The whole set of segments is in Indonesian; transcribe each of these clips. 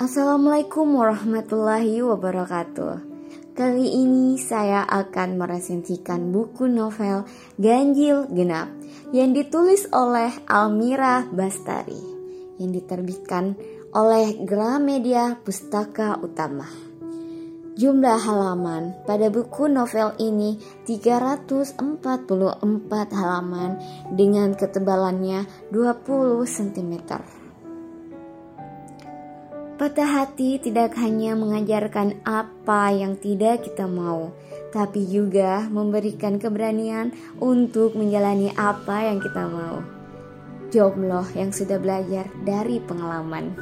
Assalamualaikum warahmatullahi wabarakatuh. Kali ini saya akan meresensikan buku novel Ganjil Genap yang ditulis oleh Almira Bastari yang diterbitkan oleh Gramedia Pustaka Utama. Jumlah halaman pada buku novel ini 344 halaman dengan ketebalannya 20 cm. Patah hati tidak hanya mengajarkan apa yang tidak kita mau, tapi juga memberikan keberanian untuk menjalani apa yang kita mau. Jomblo yang sudah belajar dari pengalaman.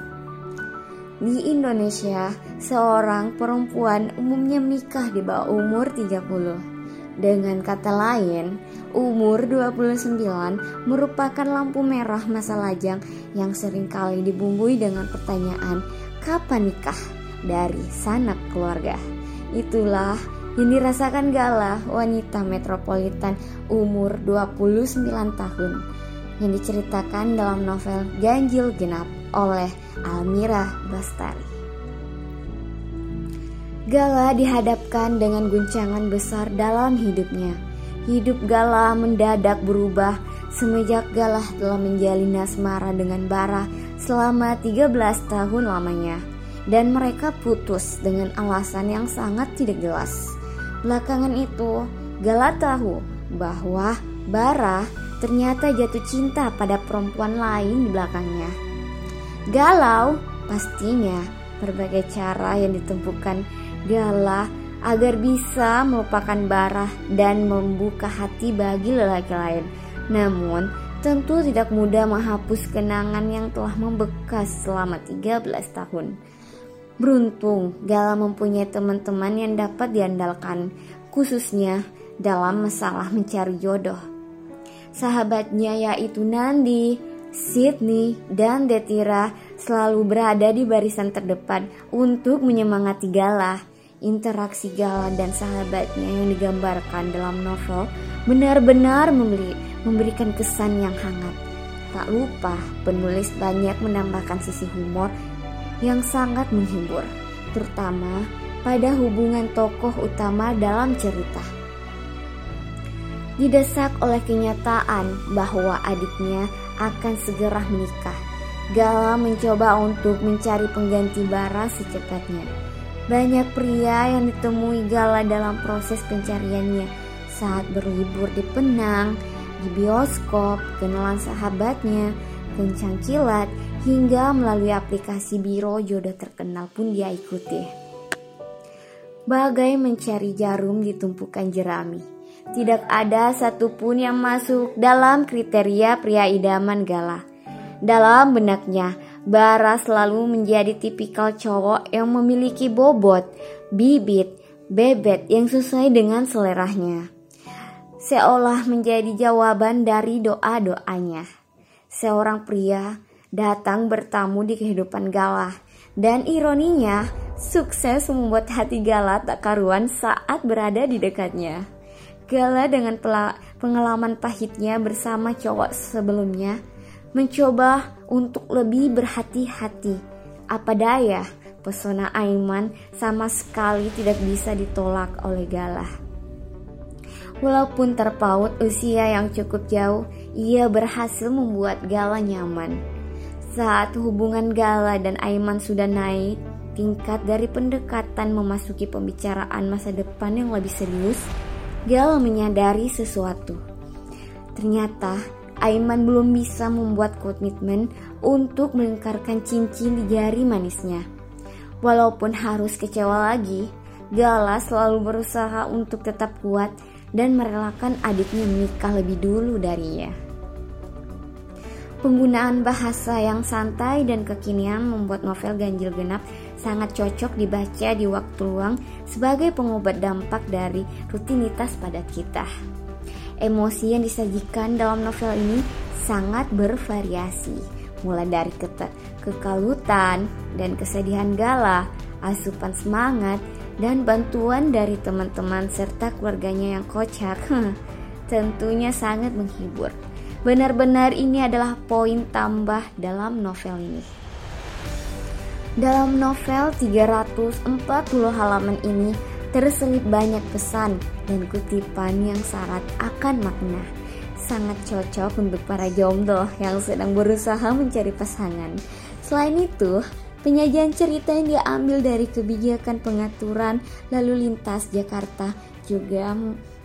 Di Indonesia, seorang perempuan umumnya menikah di bawah umur 30. Dengan kata lain, umur 29 merupakan lampu merah masa lajang yang sering kali dibumbui dengan pertanyaan kapan nikah dari sanak keluarga. Itulah yang dirasakan Gala, wanita metropolitan umur 29 tahun yang diceritakan dalam novel Ganjil Genap oleh Almira Bastari. Gala dihadapkan dengan guncangan besar dalam hidupnya. Hidup Gala mendadak berubah semenjak Galah telah menjalin asmara dengan Bara selama 13 tahun lamanya dan mereka putus dengan alasan yang sangat tidak jelas. Belakangan itu, Gala tahu bahwa Bara ternyata jatuh cinta pada perempuan lain di belakangnya. Galau, pastinya berbagai cara yang ditempuhkan Gala agar bisa melupakan Bara dan membuka hati bagi lelaki lain. Namun, tentu tidak mudah menghapus kenangan yang telah membekas selama 13 tahun. Beruntung Gala mempunyai teman-teman yang dapat diandalkan, khususnya dalam masalah mencari jodoh. Sahabatnya yaitu Nandi, Sydney, dan Detira selalu berada di barisan terdepan untuk menyemangati Gala. Interaksi Gala dan sahabatnya yang digambarkan dalam novel benar-benar memberi, memberikan kesan yang hangat. Tak lupa, penulis banyak menambahkan sisi humor yang sangat menghibur, terutama pada hubungan tokoh utama dalam cerita. Didesak oleh kenyataan bahwa adiknya akan segera menikah, Gala mencoba untuk mencari pengganti Bara secepatnya. Banyak pria yang ditemui Gala dalam proses pencariannya saat berlibur di Penang, di bioskop, kenalan sahabatnya, kencang kilat, hingga melalui aplikasi biro jodoh terkenal pun dia ikuti. Bagai mencari jarum di tumpukan jerami, tidak ada satupun yang masuk dalam kriteria pria idaman Gala. Dalam benaknya, Bara selalu menjadi tipikal cowok yang memiliki bobot, bibit, bebet yang sesuai dengan seleranya. Seolah menjadi jawaban dari doa-doanya. Seorang pria datang bertamu di kehidupan Galah dan ironinya sukses membuat hati Gala tak karuan saat berada di dekatnya. Gala dengan pengalaman pahitnya bersama cowok sebelumnya mencoba untuk lebih berhati-hati. Apa daya, pesona Aiman sama sekali tidak bisa ditolak oleh Galah. Walaupun terpaut usia yang cukup jauh, ia berhasil membuat Gala nyaman. Saat hubungan Gala dan Aiman sudah naik, tingkat dari pendekatan memasuki pembicaraan masa depan yang lebih serius, Gala menyadari sesuatu. Ternyata Aiman belum bisa membuat komitmen untuk melingkarkan cincin di jari manisnya. Walaupun harus kecewa lagi, Gala selalu berusaha untuk tetap kuat dan merelakan adiknya menikah lebih dulu darinya. Penggunaan bahasa yang santai dan kekinian membuat novel Ganjil Genap sangat cocok dibaca di waktu luang sebagai pengobat dampak dari rutinitas padat kita. Emosi yang disajikan dalam novel ini sangat bervariasi, mulai dari ke kekalutan dan kesedihan Gala, asupan semangat, dan bantuan dari teman-teman serta keluarganya yang kocak. Tentunya sangat menghibur. Benar-benar ini adalah poin tambah dalam novel ini. Dalam novel 340 halaman ini terselip banyak pesan dan kutipan yang syarat akan makna. Sangat cocok untuk para jomblo yang sedang berusaha mencari pasangan. Selain itu, penyajian cerita yang diambil dari kebijakan pengaturan lalu lintas Jakarta juga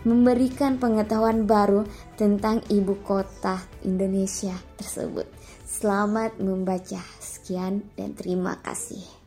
memberikan pengetahuan baru tentang ibu kota Indonesia tersebut. Selamat membaca. Sekian dan terima kasih.